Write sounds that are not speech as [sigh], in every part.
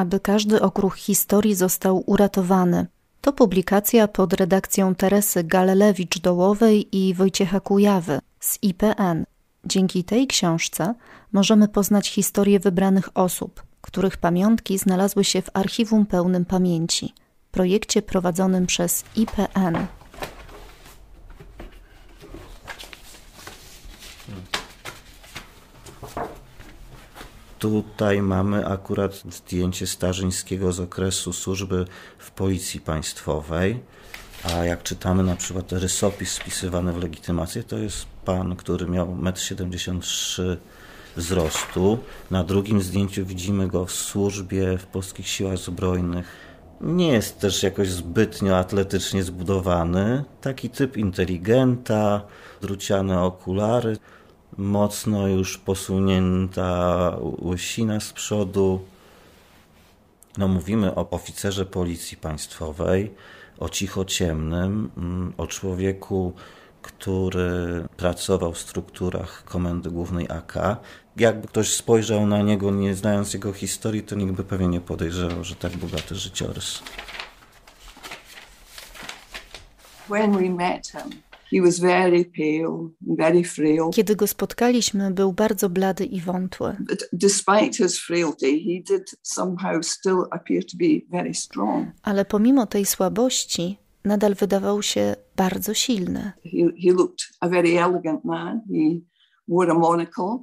aby każdy okruch historii został uratowany. To publikacja pod redakcją Teresy Galelewicz-Dołowej i Wojciecha Kujawy z IPN. Dzięki tej książce możemy poznać historię wybranych osób, których pamiątki znalazły się w archiwum pełnym pamięci, projekcie prowadzonym przez IPN. Tutaj mamy akurat zdjęcie Starzyńskiego z okresu służby w Policji Państwowej. A jak czytamy na przykład rysopis spisywany w legitymację, to jest pan, który miał 1,73 m wzrostu. Na drugim zdjęciu widzimy go w służbie w polskich siłach zbrojnych. Nie jest też jakoś zbytnio atletycznie zbudowany. Taki typ inteligenta, druciane okulary mocno już posunięta łysina z przodu. No, mówimy o oficerze policji państwowej, o cichociemnym, mm, o człowieku, który pracował w strukturach Komendy Głównej AK. Jakby ktoś spojrzał na niego, nie znając jego historii, to nikt by pewnie nie podejrzewał, że tak bogaty życiorys. When we met him, kiedy go spotkaliśmy, był bardzo blady i wątły. Ale pomimo tej słabości, nadal wydawał się bardzo silny. He, looked a very elegant man. He wore a monocle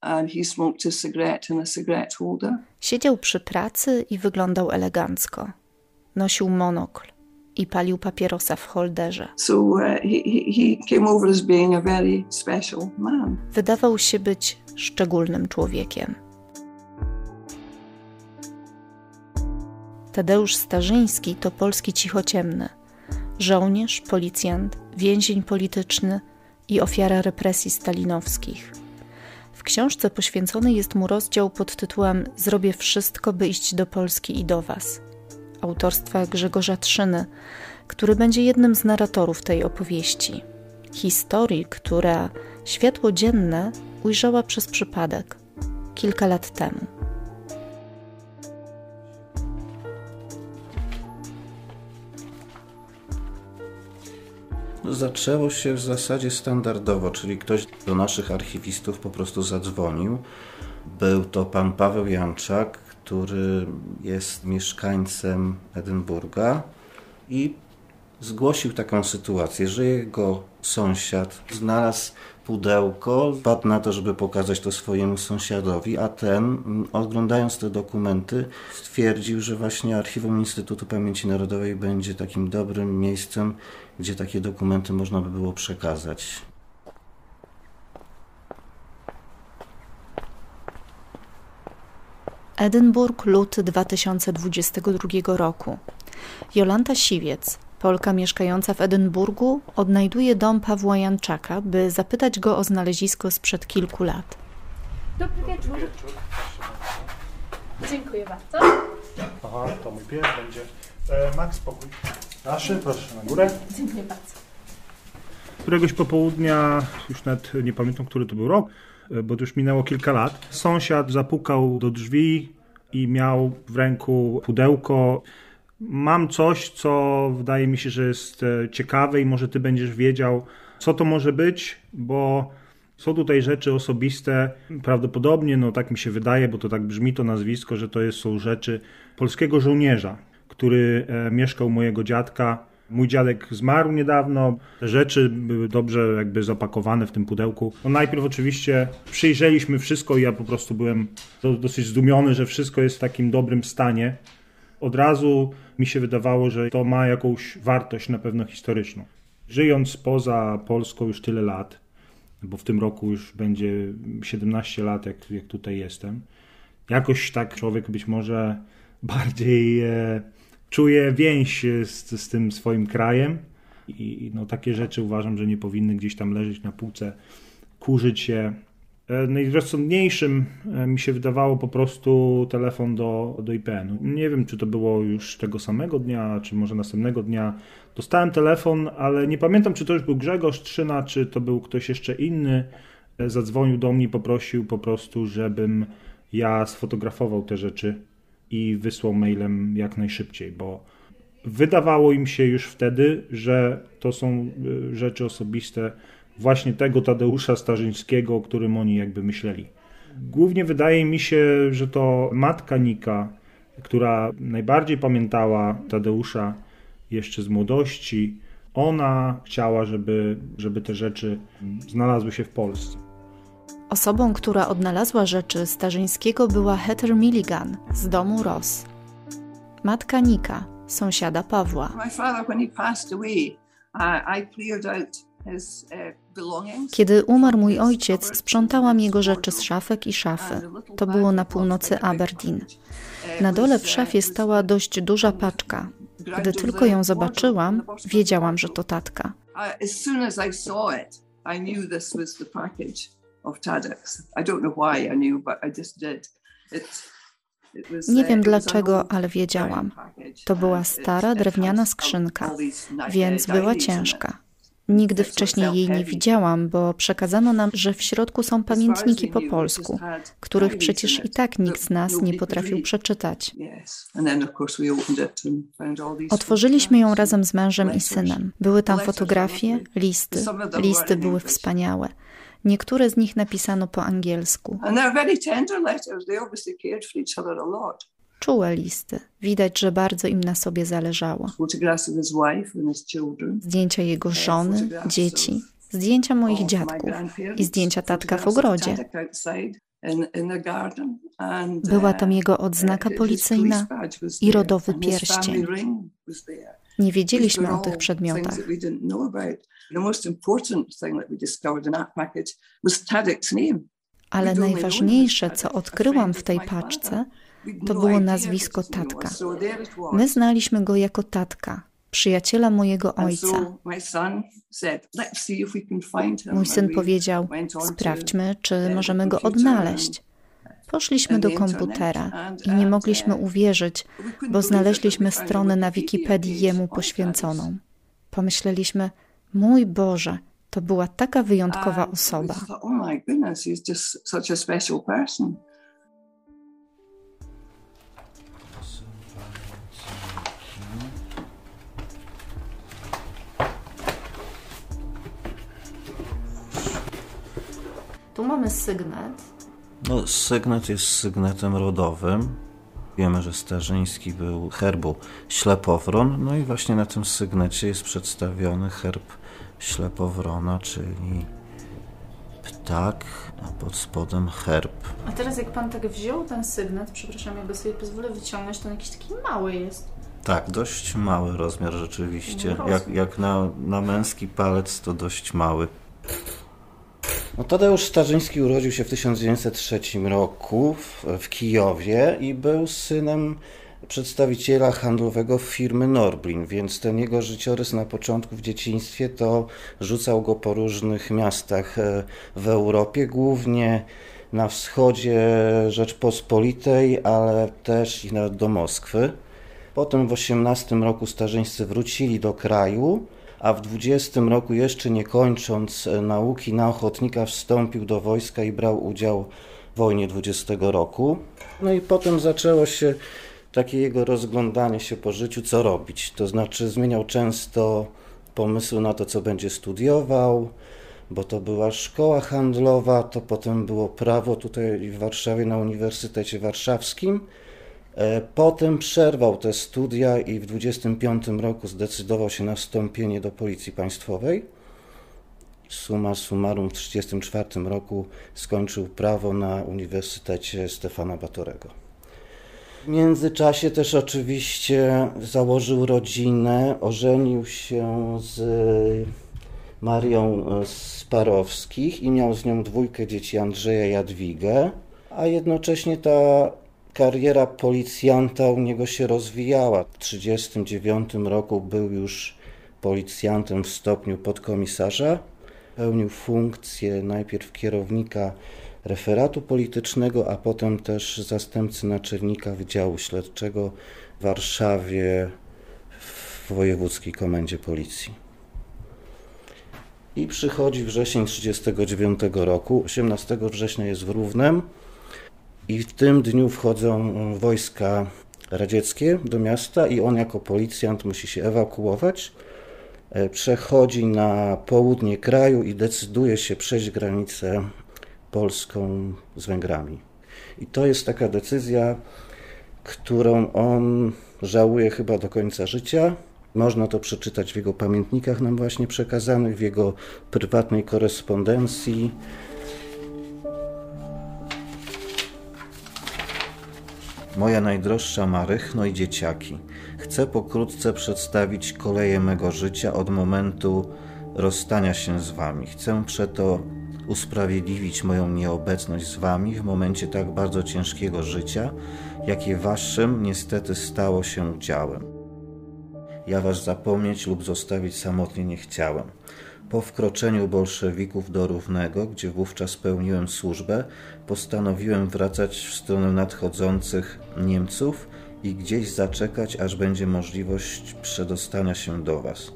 and he smoked a cigarette in a cigarette holder. Siedział przy pracy i wyglądał elegancko. Nosił monokl i palił papierosa w holderze. So, uh, he, he. Wydawał się być szczególnym człowiekiem. Tadeusz Starzyński to polski cichociemny. Żołnierz, policjant, więzień polityczny i ofiara represji stalinowskich. W książce poświęcony jest mu rozdział pod tytułem Zrobię wszystko, by iść do Polski i do Was autorstwa Grzegorza Trzyny, który będzie jednym z narratorów tej opowieści. Historii, która światło dzienne ujrzała przez przypadek kilka lat temu. Zaczęło się w zasadzie standardowo, czyli ktoś do naszych archiwistów po prostu zadzwonił. Był to pan Paweł Janczak, który jest mieszkańcem Edynburga i zgłosił taką sytuację, że jego sąsiad znalazł pudełko, padł na to, żeby pokazać to swojemu sąsiadowi, a ten, mm, oglądając te dokumenty, stwierdził, że właśnie Archiwum Instytutu Pamięci Narodowej będzie takim dobrym miejscem, gdzie takie dokumenty można by było przekazać. Edynburg, luty 2022 roku. Jolanta Siwiec, Polka mieszkająca w Edynburgu, odnajduje dom Pawła Janczaka, by zapytać go o znalezisko sprzed kilku lat. Dobry wieczór. Dziękuję bardzo. Aha, to mój pies będzie. E, Max, spokój. Naszy, proszę na górę. Dziękuję bardzo. Któregoś popołudnia, już nawet nie pamiętam, który to był rok, bo to już minęło kilka lat. Sąsiad zapukał do drzwi i miał w ręku pudełko. Mam coś, co wydaje mi się, że jest e, ciekawe i może ty będziesz wiedział, co to może być, bo są tutaj rzeczy osobiste, prawdopodobnie, no tak mi się wydaje, bo to tak brzmi to nazwisko, że to jest, są rzeczy polskiego żołnierza, który e, mieszkał mojego dziadka Mój dziadek zmarł niedawno, te rzeczy były dobrze jakby zapakowane w tym pudełku. No najpierw oczywiście przyjrzeliśmy wszystko i ja po prostu byłem dosyć zdumiony, że wszystko jest w takim dobrym stanie. Od razu mi się wydawało, że to ma jakąś wartość na pewno historyczną. Żyjąc poza Polską już tyle lat, bo w tym roku już będzie 17 lat, jak, jak tutaj jestem, jakoś tak człowiek być może bardziej... E, czuję więź z, z tym swoim krajem i no, takie rzeczy uważam, że nie powinny gdzieś tam leżeć na półce, kurzyć się. E, najrozsądniejszym e, mi się wydawało po prostu telefon do, do IPN-u. Nie wiem, czy to było już tego samego dnia, czy może następnego dnia. Dostałem telefon, ale nie pamiętam, czy to już był Grzegorz Trzyna, czy to był ktoś jeszcze inny. E, zadzwonił do mnie i poprosił po prostu, żebym ja sfotografował te rzeczy i wysłał mailem jak najszybciej, bo wydawało im się już wtedy, że to są y, rzeczy osobiste właśnie tego Tadeusza Starzyńskiego, o którym oni jakby myśleli. Głównie wydaje mi się, że to matka Nika, która najbardziej pamiętała Tadeusza jeszcze z młodości, ona chciała, żeby, żeby te rzeczy znalazły się w Polsce. Osobą, która odnalazła rzeczy Starzyńskiego była Heather Milligan z domu Ross. Matka Nika, sąsiada Pawła. Uh. Kiedy umarł mój ojciec, sprzątałam jego rzeczy z szafek i szafy. To było na północy Aberdeen. Na dole w szafie stała dość duża paczka. Gdy tylko ją zobaczyłam, wiedziałam, że to tatka. As soon as I saw it, I knew this was the package of. I don't know why I knew, but I just did. It, it was, Nie wiem dlaczego, ale wiedziałam. To była stara, drewniana skrzynka, więc była ciężka. Nigdy wcześniej jej nie widziałam, bo przekazano nam, że w środku są pamiętniki po polsku, których przecież i tak nikt z nas nie potrafił przeczytać. Otworzyliśmy ją razem z mężem i synem. Były tam fotografie, listy. Listy były wspaniałe. Niektóre z nich napisano po angielsku. Czułe listy. Widać, że bardzo im na sobie zależało. Zdjęcia jego żony, dzieci, zdjęcia moich dziadków i zdjęcia tatka w ogrodzie. Była uh, tam jego odznaka policyjna i rodowy pierścień. Nie wiedzieliśmy o tych przedmiotach, ale najważniejsze, co odkryłam w tej paczce, to no było nazwisko tatka. My znaliśmy go jako tatka, przyjaciela mojego ojca. Mój syn powiedział: Sprawdźmy, czy możemy go odnaleźć. Poszliśmy do komputera i nie mogliśmy uh, uwierzyć, bo znaleźliśmy stronę na Wikipedii jemu on poświęconą. Pomyśleliśmy: Mój Boże, to była taka wyjątkowa osoba. Tu mamy sygnet. No, sygnet jest sygnetem rodowym. Wiemy, że Starzyński był herbu ślepowron, no i właśnie na tym sygnecie jest przedstawiony herb ślepowrona, czyli ptak, a pod spodem herb. A teraz jak pan tak wziął ten sygnet, przepraszam, ja go sobie pozwolę wyciągnąć, to on jakiś taki mały jest. Tak, dość mały rozmiar rzeczywiście. No, Jak, rozmiar. jak na, na męski palec to dość mały. No, Tadeusz Starzyński urodził się w 1903 roku w, w Kijowie i był synem przedstawiciela handlowego firmy Norblin, więc ten jego życiorys na początku w dzieciństwie to rzucał go po różnych miastach e, w Europie, głównie na wschodzie Rzeczpospolitej, ale też i nawet do Moskwy. Potem w 18 roku starzyńscy wrócili do kraju, a w 20 roku jeszcze nie kończąc e, nauki na ochotnika wstąpił do wojska i brał udział w wojnie 20 roku. No i potem zaczęło się takie jego rozglądanie się po życiu, co robić. To znaczy zmieniał często pomysły na to, co będzie studiował, bo to była szkoła handlowa, to potem było prawo tutaj w Warszawie na Uniwersytecie Warszawskim. E, Potem przerwał te studia i w 25 roku zdecydował się na wstąpienie do Policji Państwowej. Summa summarum w 1934 roku skończył prawo na Uniwersytecie Stefana Batorego. W międzyczasie też oczywiście założył rodzinę, ożenił się z Marią e, Sparowskich i miał z nią dwójkę dzieci Andrzeja i Jadwigę, a jednocześnie ta kariera policjanta u niego się rozwijała. W 1939 roku był już policjantem w stopniu podkomisarza. Pełnił funkcję najpierw kierownika referatu politycznego, a potem też zastępcy naczelnika Wydziału Śledczego w Warszawie w Wojewódzkiej Komendzie Policji. I przychodzi wrzesień 1939 roku. 18 września jest w Równem. I w tym dniu wchodzą wojska radzieckie do miasta i on jako policjant musi się ewakuować. E, przechodzi na południe kraju i decyduje się przejść granicę polską z Węgrami. I to jest taka decyzja, którą on żałuje chyba do końca życia. Można to przeczytać w jego pamiętnikach nam właśnie przekazanych, w jego prywatnej korespondencji. Moja najdroższa Marych, no i dzieciaki. Chcę pokrótce przedstawić koleje mego życia od momentu rozstania się z wami. Chcę przeto usprawiedliwić moją nieobecność z wami w momencie tak bardzo ciężkiego życia, jakie waszym niestety stało się udziałem. Ja was zapomnieć lub zostawić samotnie nie chciałem. Po wkroczeniu bolszewików do Równego, gdzie wówczas pełniłem służbę, postanowiłem wracać w stronę nadchodzących Niemców i gdzieś zaczekać, aż będzie możliwość przedostania się do Was.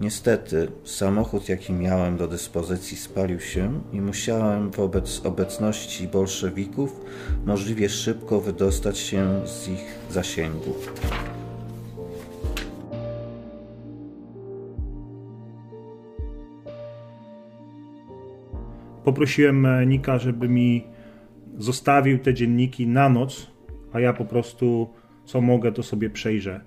Niestety, samochód, jaki miałem do dyspozycji, spalił się i musiałem wobec obecności bolszewików możliwie szybko wydostać się z ich zasięgu. Poprosiłem e, Nika, żeby mi zostawił te dzienniki na noc, a ja po prostu co mogę, to sobie przejrzę.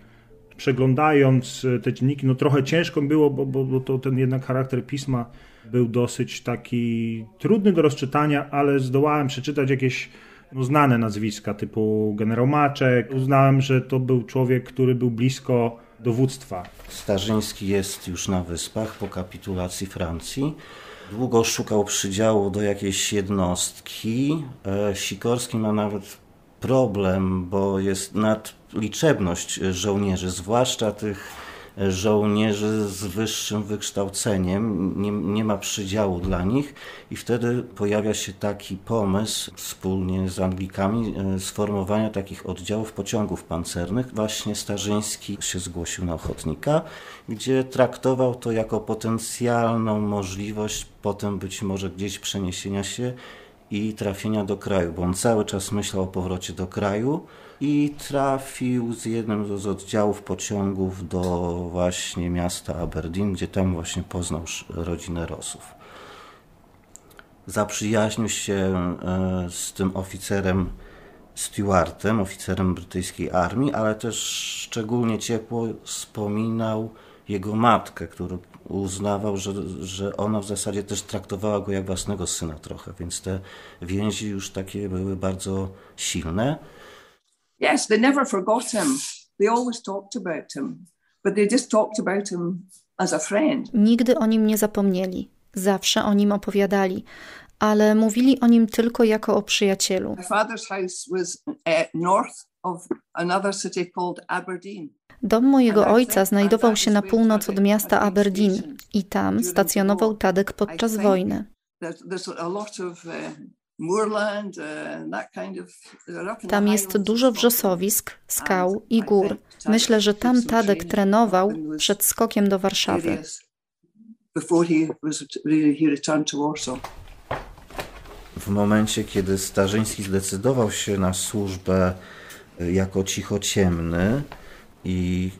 Przeglądając e, te dzienniki, no trochę ciężko było, bo, bo, bo to ten jednak charakter pisma był dosyć taki trudny do rozczytania, ale zdołałem przeczytać jakieś no, znane nazwiska typu generał Maczek. Uznałem, że to był człowiek, który był blisko dowództwa. Starzyński jest już na wyspach po kapitulacji Francji. Długo szukał przydziału do jakiejś jednostki. E, Sikorski ma nawet problem, bo jest nadliczebność żołnierzy, zwłaszcza tych żołnierzy z wyższym wykształceniem, nie, nie ma przydziału dla nich i wtedy pojawia się taki pomysł wspólnie z Anglikami e, sformowania takich oddziałów pociągów pancernych. Właśnie Starzyński się zgłosił na ochotnika, gdzie traktował to jako potencjalną możliwość potem być może gdzieś przeniesienia się i trafienia do kraju, bo on cały czas myślał o powrocie do kraju i trafił z jednym z oddziałów pociągów do właśnie miasta Aberdeen, gdzie tam właśnie poznał rodzinę Rosów. Zaprzyjaźnił się e, z tym oficerem Stewartem, oficerem brytyjskiej armii, ale też szczególnie ciepło wspominał jego matkę, którą uznawał, że, że ona w zasadzie też traktowała go jak własnego syna trochę, więc te więzi już takie były bardzo silne. Yes, they never forgot him. They always talked about him, but they just talked about him as a friend. Nigdy o nim nie zapomnieli. Zawsze o nim opowiadali, ale mówili o nim tylko jako o przyjacielu. My father's house was uh, north of another city called Aberdeen. Dom mojego ojca znajdował się na północ od miasta Aberdeen i tam stacjonował Tadek podczas wojny. Tam jest dużo wrzosowisk, skał i gór. Myślę, że tam Tadek trenował przed skokiem do Warszawy. W momencie, kiedy Starzyński zdecydował się na służbę jako cichociemny, i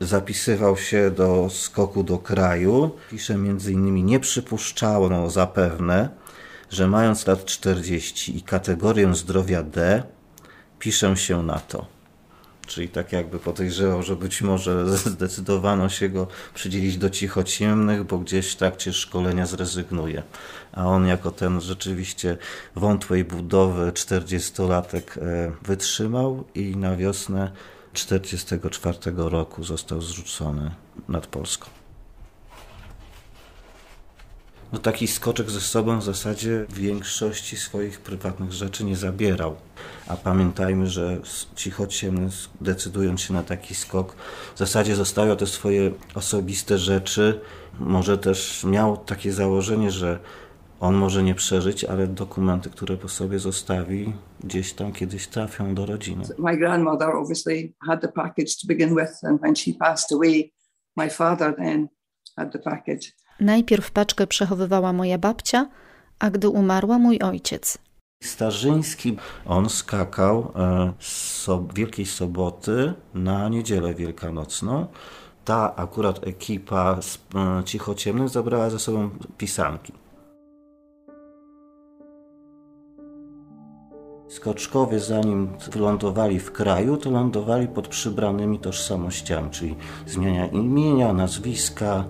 zapisywał się do skoku do kraju. Pisze między innymi, nie przypuszczano zapewne, że mając lat 40 i kategorię zdrowia D, piszę się na to. Czyli tak jakby podejrzewał, że być może [laughs] zdecydowano się go przydzielić do cichociemnych, bo gdzieś w trakcie szkolenia zrezygnuje. A on jako ten rzeczywiście wątłej budowy 40-latek e, wytrzymał i na wiosnę 1944 roku został zrzucony nad Polską. No taki skoczek ze sobą w zasadzie większości swoich prywatnych rzeczy nie zabierał. A pamiętajmy, że cichociemny decydując się na taki skok, w zasadzie zostawiał te swoje osobiste rzeczy. Może też miał takie założenie, że on może nie przeżyć, ale dokumenty, które po sobie zostawi, gdzieś tam kiedyś trafią do rodziny. My grandmother obviously had the package to begin with and when she passed away, my father then had the package. Najpierw paczkę przechowywała moja babcia, a gdy umarła mój ojciec. Starzyński, on skakał e, z so, Wielkiej Soboty na Niedzielę Wielkanocną. Ta akurat ekipa z e, Cichociemnych zabrała ze sobą pisanki. Skoczkowie, zanim wylądowali w kraju, to lądowali pod przybranymi tożsamościami, czyli zmienia imienia, nazwiska,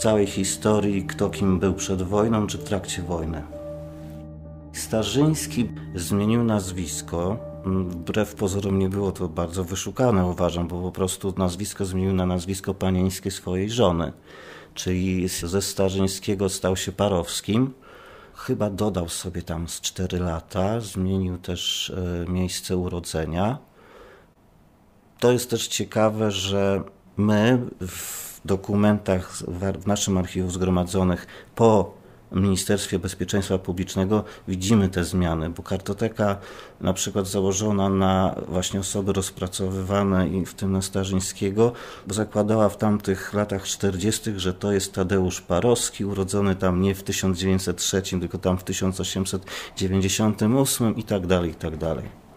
całej historii, kto kim był przed wojną czy w trakcie wojny. Starzyński zmienił nazwisko. Wbrew pozorom nie było to bardzo wyszukane, uważam, bo po prostu nazwisko zmienił na nazwisko panieńskie swojej żony. Czyli ze Starzyńskiego stał się Parowskim. Chyba dodał sobie tam z 4 lata, zmienił też e, miejsce urodzenia. To jest też ciekawe, że my w dokumentach w naszym archiwum zgromadzonych po Ministerstwie Bezpieczeństwa Publicznego widzimy te zmiany, bo kartoteka na przykład założona na właśnie osoby rozpracowywane i w tym na Starzyńskiego zakładała w tamtych latach 40., że to jest Tadeusz Parowski, urodzony tam nie w 1903, tylko tam w 1898 i tak dalej, i tak dalej.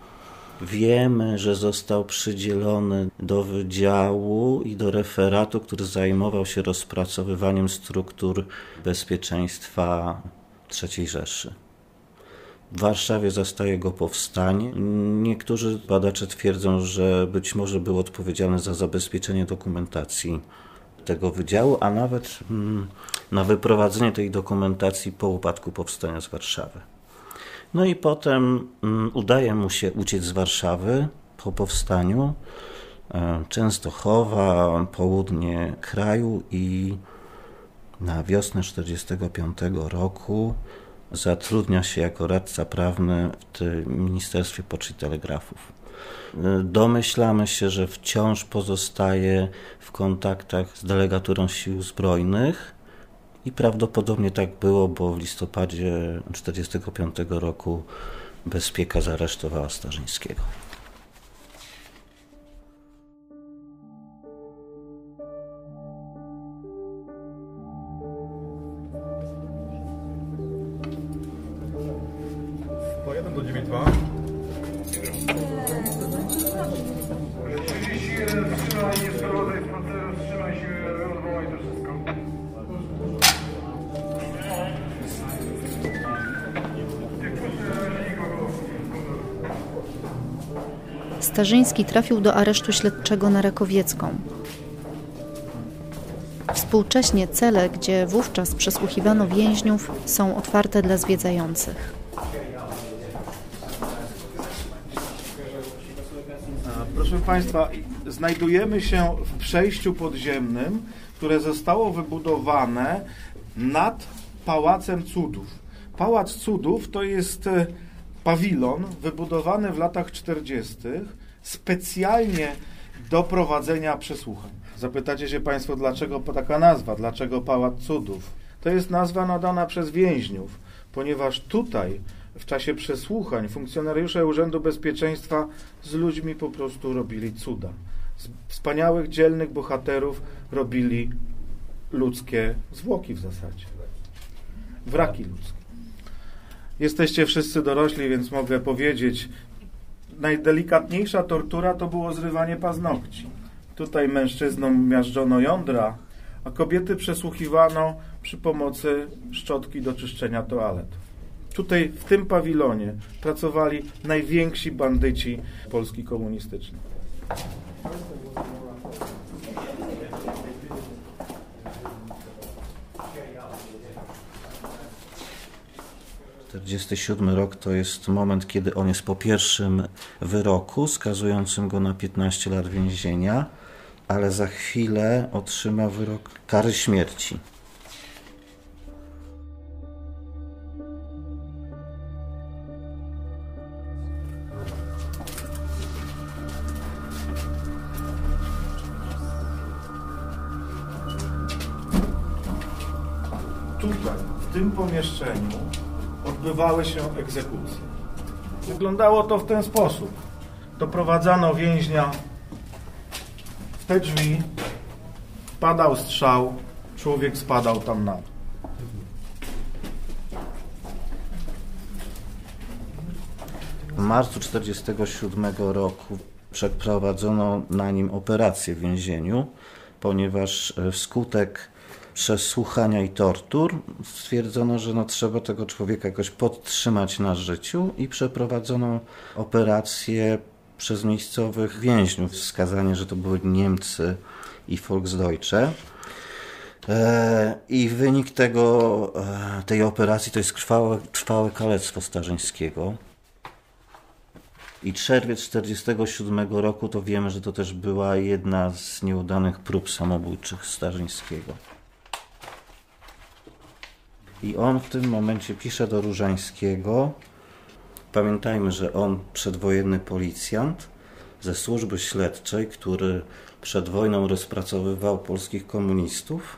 Wiemy, że został przydzielony do wydziału i do referatu, który zajmował się rozpracowywaniem struktur bezpieczeństwa III Rzeszy. W Warszawie zastaje go powstanie. Niektórzy badacze twierdzą, że być może był odpowiedzialny za zabezpieczenie dokumentacji tego wydziału, a nawet mm, na wyprowadzenie tej dokumentacji po upadku powstania z Warszawy. No i potem mm, udaje mu się uciec z Warszawy po powstaniu. E, Częstochowa, południe kraju i na wiosnę 1945 roku zatrudnia się jako radca prawny w Ministerstwie Poczty Telegrafów. E, domyślamy się, że wciąż pozostaje w kontaktach z delegaturą sił zbrojnych i prawdopodobnie tak było, bo w listopadzie 1945 roku bezpieka zaresztowała Starzyńskiego. Starzyński trafił do aresztu śledczego na Rakowiecką. Współcześnie cele, gdzie wówczas przesłuchiwano więźniów, są otwarte dla zwiedzających. Proszę Państwa, znajdujemy się w przejściu podziemnym, które zostało wybudowane nad Pałacem Cudów. Pałac Cudów to jest e, pawilon wybudowany w latach 40. specjalnie do prowadzenia przesłuchań. Zapytacie się Państwo, dlaczego taka nazwa, dlaczego Pałac Cudów? To jest nazwa nadana przez więźniów, ponieważ tutaj w czasie przesłuchań funkcjonariusze Urzędu Bezpieczeństwa z ludźmi po prostu robili cuda. Z wspaniałych, dzielnych bohaterów robili ludzkie zwłoki w zasadzie. Wraki ludzkie. Jesteście wszyscy dorośli, więc mogę powiedzieć, najdelikatniejsza tortura to było zrywanie paznokci. Tutaj mężczyznom miażdżono jądra, a kobiety przesłuchiwano przy pomocy szczotki do czyszczenia toalet. Tutaj w tym pawilonie pracowali najwięksi bandyci Polski komunistycznej. Czterdziesty siódmy rok to jest moment, kiedy on jest po pierwszym wyroku skazującym go na 15 lat więzienia, ale za chwilę otrzyma wyrok kary śmierci. Tutaj, w tym pomieszczeniu odbywały się egzekucje. Wyglądało to w ten sposób. Doprowadzano więźnia w te drzwi, padał strzał, człowiek spadał tam na dół. marcu 1947 roku przeprowadzono na nim operację w więzieniu, ponieważ e, wskutek przesłuchania i tortur stwierdzono, że no, trzeba tego człowieka jakoś podtrzymać na życiu i przeprowadzono operację przez miejscowych więźniów. Wskazanie, że to były Niemcy i Volksdeutsche. E, I wynik tego, e, tej operacji to jest trwałe, trwałe kalectwo starzyńskiego. I czerwiec 1947 roku to wiemy, że to też była jedna z nieudanych prób samobójczych Starzyńskiego. I on w tym momencie pisze do Różańskiego. Pamiętajmy, że on przedwojenny policjant ze służby śledczej, który przed wojną rozpracowywał polskich komunistów.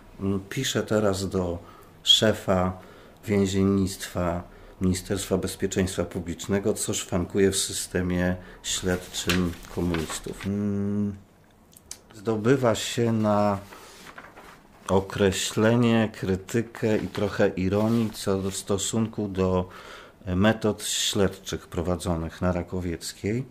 Pisze teraz do szefa więziennictwa Ministerstwa Bezpieczeństwa Publicznego, co szwankuje w systemie śledczym komunistów. Mm, zdobywa się na określenie, krytykę i trochę ironii co do stosunku do metod śledczych prowadzonych na Rakowieckiej.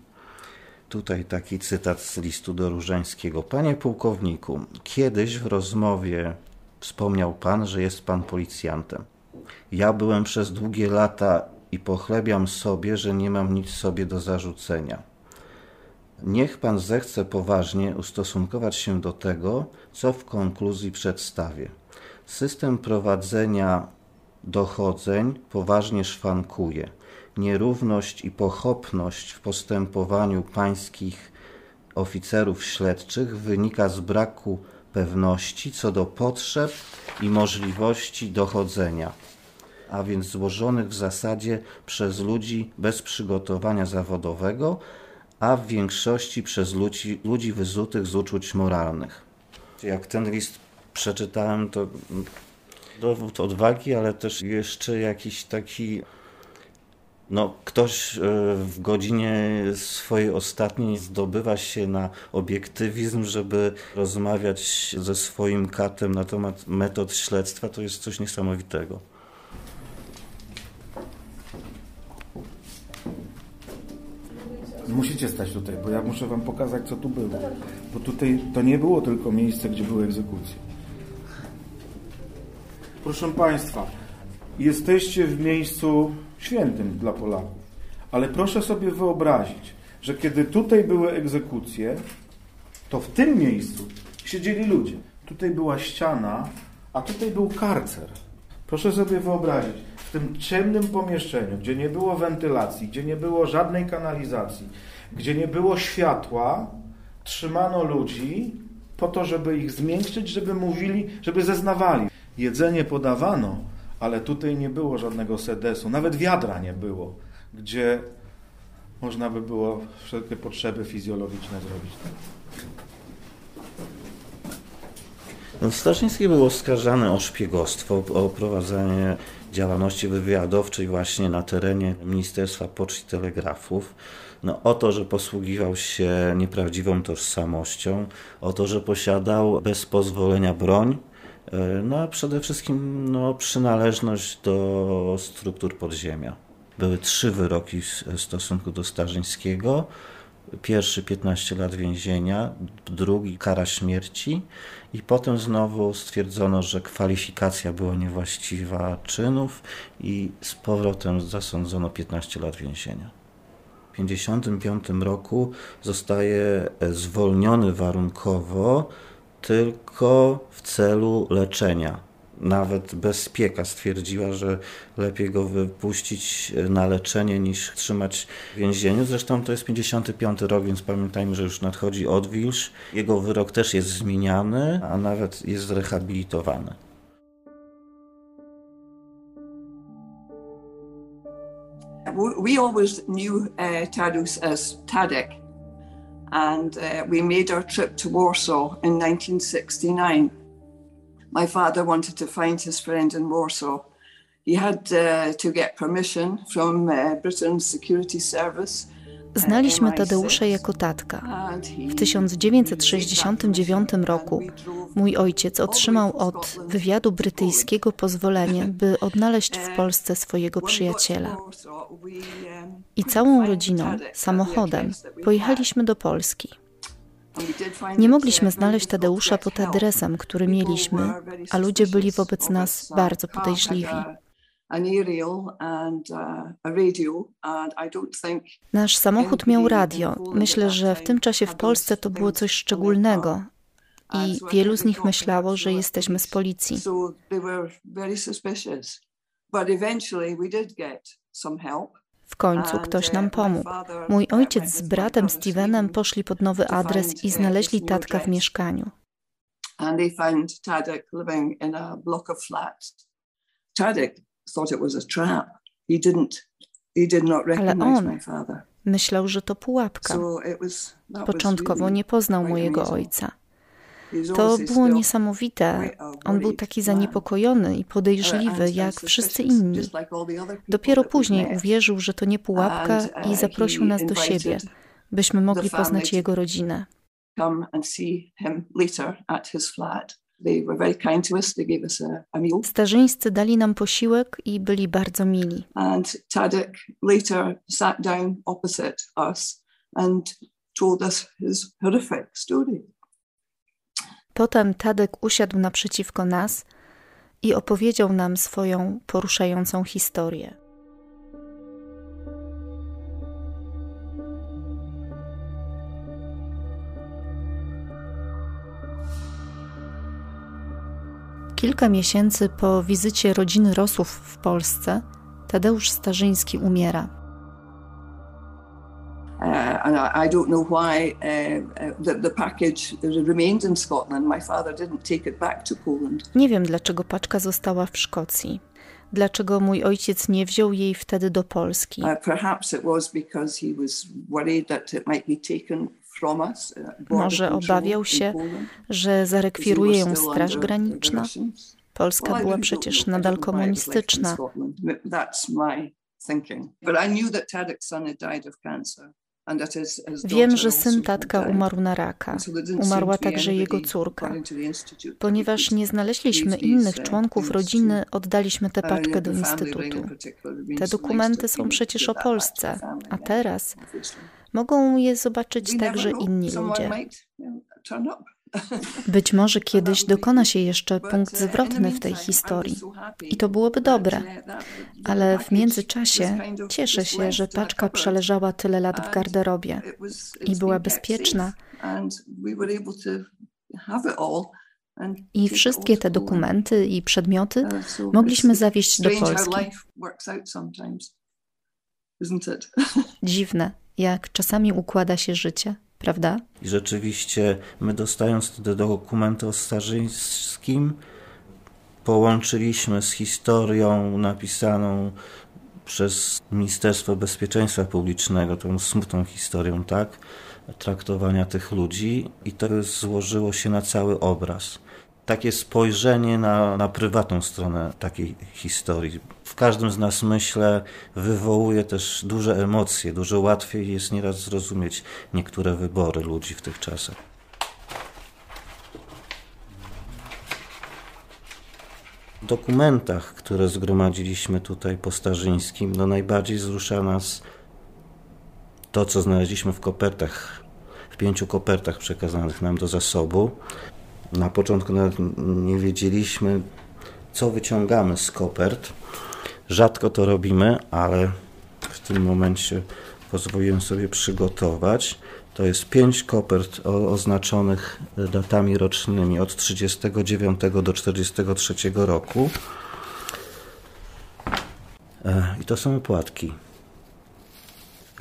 Tutaj taki cytat z listu do Różańskiego. Panie pułkowniku, kiedyś w rozmowie wspomniał pan, że jest pan policjantem. Ja byłem przez długie lata i pochlebiam sobie, że nie mam nic sobie do zarzucenia. Niech pan zechce poważnie ustosunkować się do tego, co w konkluzji przedstawię. System prowadzenia dochodzeń poważnie szwankuje. Nierówność i pochopność w postępowaniu pańskich oficerów śledczych wynika z braku pewności co do potrzeb i możliwości dochodzenia, a więc złożonych w zasadzie przez ludzi bez przygotowania zawodowego, a w większości przez ludzi, ludzi wyzutych z uczuć moralnych. Jak ten list przeczytałem, to dowód odwagi, ale też jeszcze jakiś taki no, ktoś e, w godzinie swojej ostatniej zdobywa się na obiektywizm, żeby rozmawiać ze swoim katem na temat metod śledztwa, to jest coś niesamowitego. Musicie stać tutaj, bo ja muszę wam pokazać, co tu było. Bo tutaj to nie było tylko miejsce, gdzie były egzekucje. Proszę Państwa, jesteście w miejscu świętym dla Polaków. Ale proszę sobie wyobrazić, że kiedy tutaj były egzekucje, to w tym miejscu siedzieli ludzie. Tutaj była ściana, a tutaj był karcer. Proszę sobie wyobrazić, w tym ciemnym pomieszczeniu, gdzie nie było wentylacji, gdzie nie było żadnej kanalizacji, gdzie nie było światła, trzymano ludzi po to, żeby ich zmiękczyć, żeby mówili, żeby zeznawali. Jedzenie podawano, ale tutaj nie było żadnego sedesu, nawet wiadra nie było, gdzie można by było wszelkie potrzeby fizjologiczne zrobić. No, Staszyński był oskarżany o szpiegostwo, o prowadzenie działalności wywiadowczej właśnie na terenie Ministerstwa Poczty i Telegrafów. No, o to, że posługiwał się nieprawdziwą tożsamością, o to, że posiadał bez pozwolenia broń, E, no a przede wszystkim no, przynależność do struktur podziemia. Były trzy wyroki w stosunku do Starzyńskiego. Pierwszy 15 lat więzienia, drugi kara śmierci i potem znowu stwierdzono, że kwalifikacja była niewłaściwa czynów i z powrotem zasądzono 15 lat więzienia. W 1955 roku zostaje zwolniony warunkowo tylko w celu leczenia. Nawet bezpieka stwierdziła, że lepiej go wypuścić na leczenie niż trzymać w więzieniu. Zresztą to jest 55 rok, więc pamiętajmy, że już nadchodzi odwilż. Jego wyrok też jest zmieniany, a nawet jest zrehabilitowany. We always knew uh, Tadeusz as Tadek. and uh, we made our trip to Warsaw in 1969. My father wanted to find his friend in Warsaw. He had uh, to get permission from uh, Britain's security service Znaliśmy Tadeusza jako tatka. W 1969 roku mój ojciec otrzymał od wywiadu brytyjskiego pozwolenie, by odnaleźć w Polsce swojego przyjaciela. I całą rodziną, samochodem, pojechaliśmy do Polski. Nie mogliśmy znaleźć Tadeusza pod adresem, który mieliśmy, a ludzie byli wobec nas bardzo podejrzliwi. Nasz samochód miał radio. Myślę, że w tym czasie w Polsce to było coś szczególnego i wielu z nich myślało, że jesteśmy z policji. W końcu ktoś nam pomógł. Mój ojciec z bratem Stevenem poszli pod nowy adres i znaleźli tatka w mieszkaniu. Ale on myślał, że to pułapka. Początkowo nie poznał mojego ojca. To było niesamowite. On był taki zaniepokojony i podejrzliwy, jak wszyscy inni. Dopiero później uwierzył, że to nie pułapka i zaprosił nas do siebie, byśmy mogli poznać jego rodzinę. Starzyńscy dali nam posiłek i byli bardzo mili. And Tadek later sat down opposite us and told us his horrific story. Potem Tadek usiadł naprzeciwko nas i opowiedział nam swoją poruszającą historię. Kilka miesięcy po wizycie rodziny Rosów w Polsce, Tadeusz Starzyński umiera. Uh, and I, I, don't know why uh, uh, the, the package remained in Scotland. My father didn't take it back to Poland. Nie wiem, dlaczego paczka została w Szkocji. Dlaczego mój ojciec nie wziął jej wtedy do Polski? Uh, perhaps it was because he was worried that it might be taken Może obawiał się, że zarekwiruje ją Straż Graniczna. Polska była przecież nadal komunistyczna. But I knew that Tadek's son had died of cancer. Wiem, że syn tatka umarł na raka. Umarła także jego córka. Ponieważ nie znaleźliśmy innych członków rodziny, oddaliśmy tę paczkę do instytutu. Te dokumenty są przecież o Polsce, a teraz mogą je zobaczyć także inni ludzie. Być może kiedyś dokona się jeszcze punkt zwrotny w tej historii i to byłoby dobre, ale w międzyczasie cieszę się, że paczka przeleżała tyle lat w garderobie i była bezpieczna. I wszystkie te dokumenty i przedmioty mogliśmy zawieźć do Polski. Dziwne, jak czasami układa się życie prawda? I rzeczywiście my dostając te dokumenty o Starzyńskim połączyliśmy z historią napisaną przez Ministerstwo Bezpieczeństwa Publicznego, tą smutną historią, tak? Traktowania tych ludzi i to złożyło się na cały obraz takie spojrzenie na, na prywatną stronę takiej historii. W każdym z nas, myślę, wywołuje też duże emocje. Dużo łatwiej jest nieraz zrozumieć niektóre wybory ludzi w tych czasach. W dokumentach, które zgromadziliśmy tutaj po Starzyńskim, no najbardziej wzrusza nas to, co znaleźliśmy w kopertach, w pięciu kopertach przekazanych nam do zasobu. Na początku nawet nie wiedzieliśmy, co wyciągamy z kopert. Rzadko to robimy, ale w tym momencie pozwoliłem sobie przygotować. To jest pięć kopert oznaczonych datami rocznymi od 39 do 43 roku. E, I to są opłatki.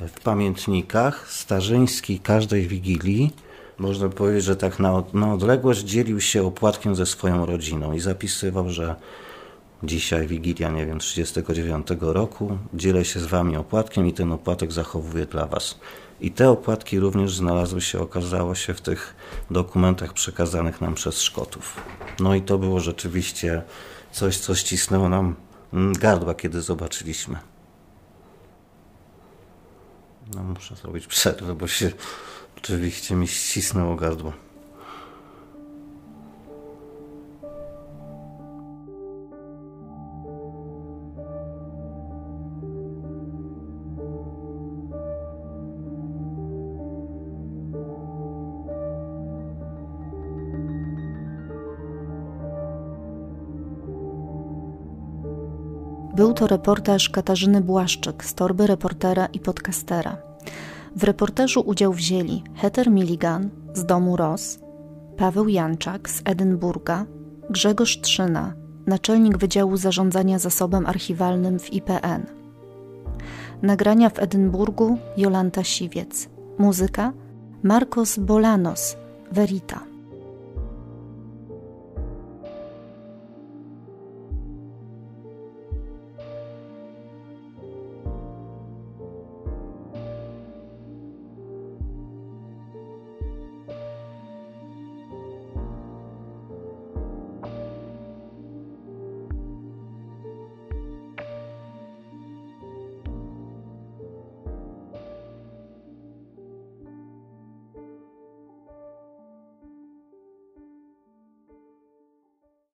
W pamiętnikach Starzyński każdej Wigilii można powiedzieć, że tak na, na odległość dzielił się opłatkiem ze swoją rodziną i zapisywał, że dzisiaj Wigilia, nie wiem, 39 roku, dzielę się z wami opłatkiem i ten opłatek zachowuję dla was. I te opłatki również znalazły się, okazało się w tych dokumentach przekazanych nam przez Szkotów. No i to było rzeczywiście coś, co ścisnęło nam gardła, kiedy zobaczyliśmy. No muszę zrobić przerwę, bo się oczywiście mi ścisnęło gardło. Był to reportaż Katarzyny Błaszczyk z torby reportera i podcastera. W reportażu udział wzięli Heather Milligan z domu Ross, Paweł Janczak z Edynburga, Grzegorz Trzyna, naczelnik Wydziału Zarządzania Zasobem Archiwalnym w IPN. Nagrania w Edynburgu Jolanta Siwiec. Muzyka Marcos Bolanos, Verita.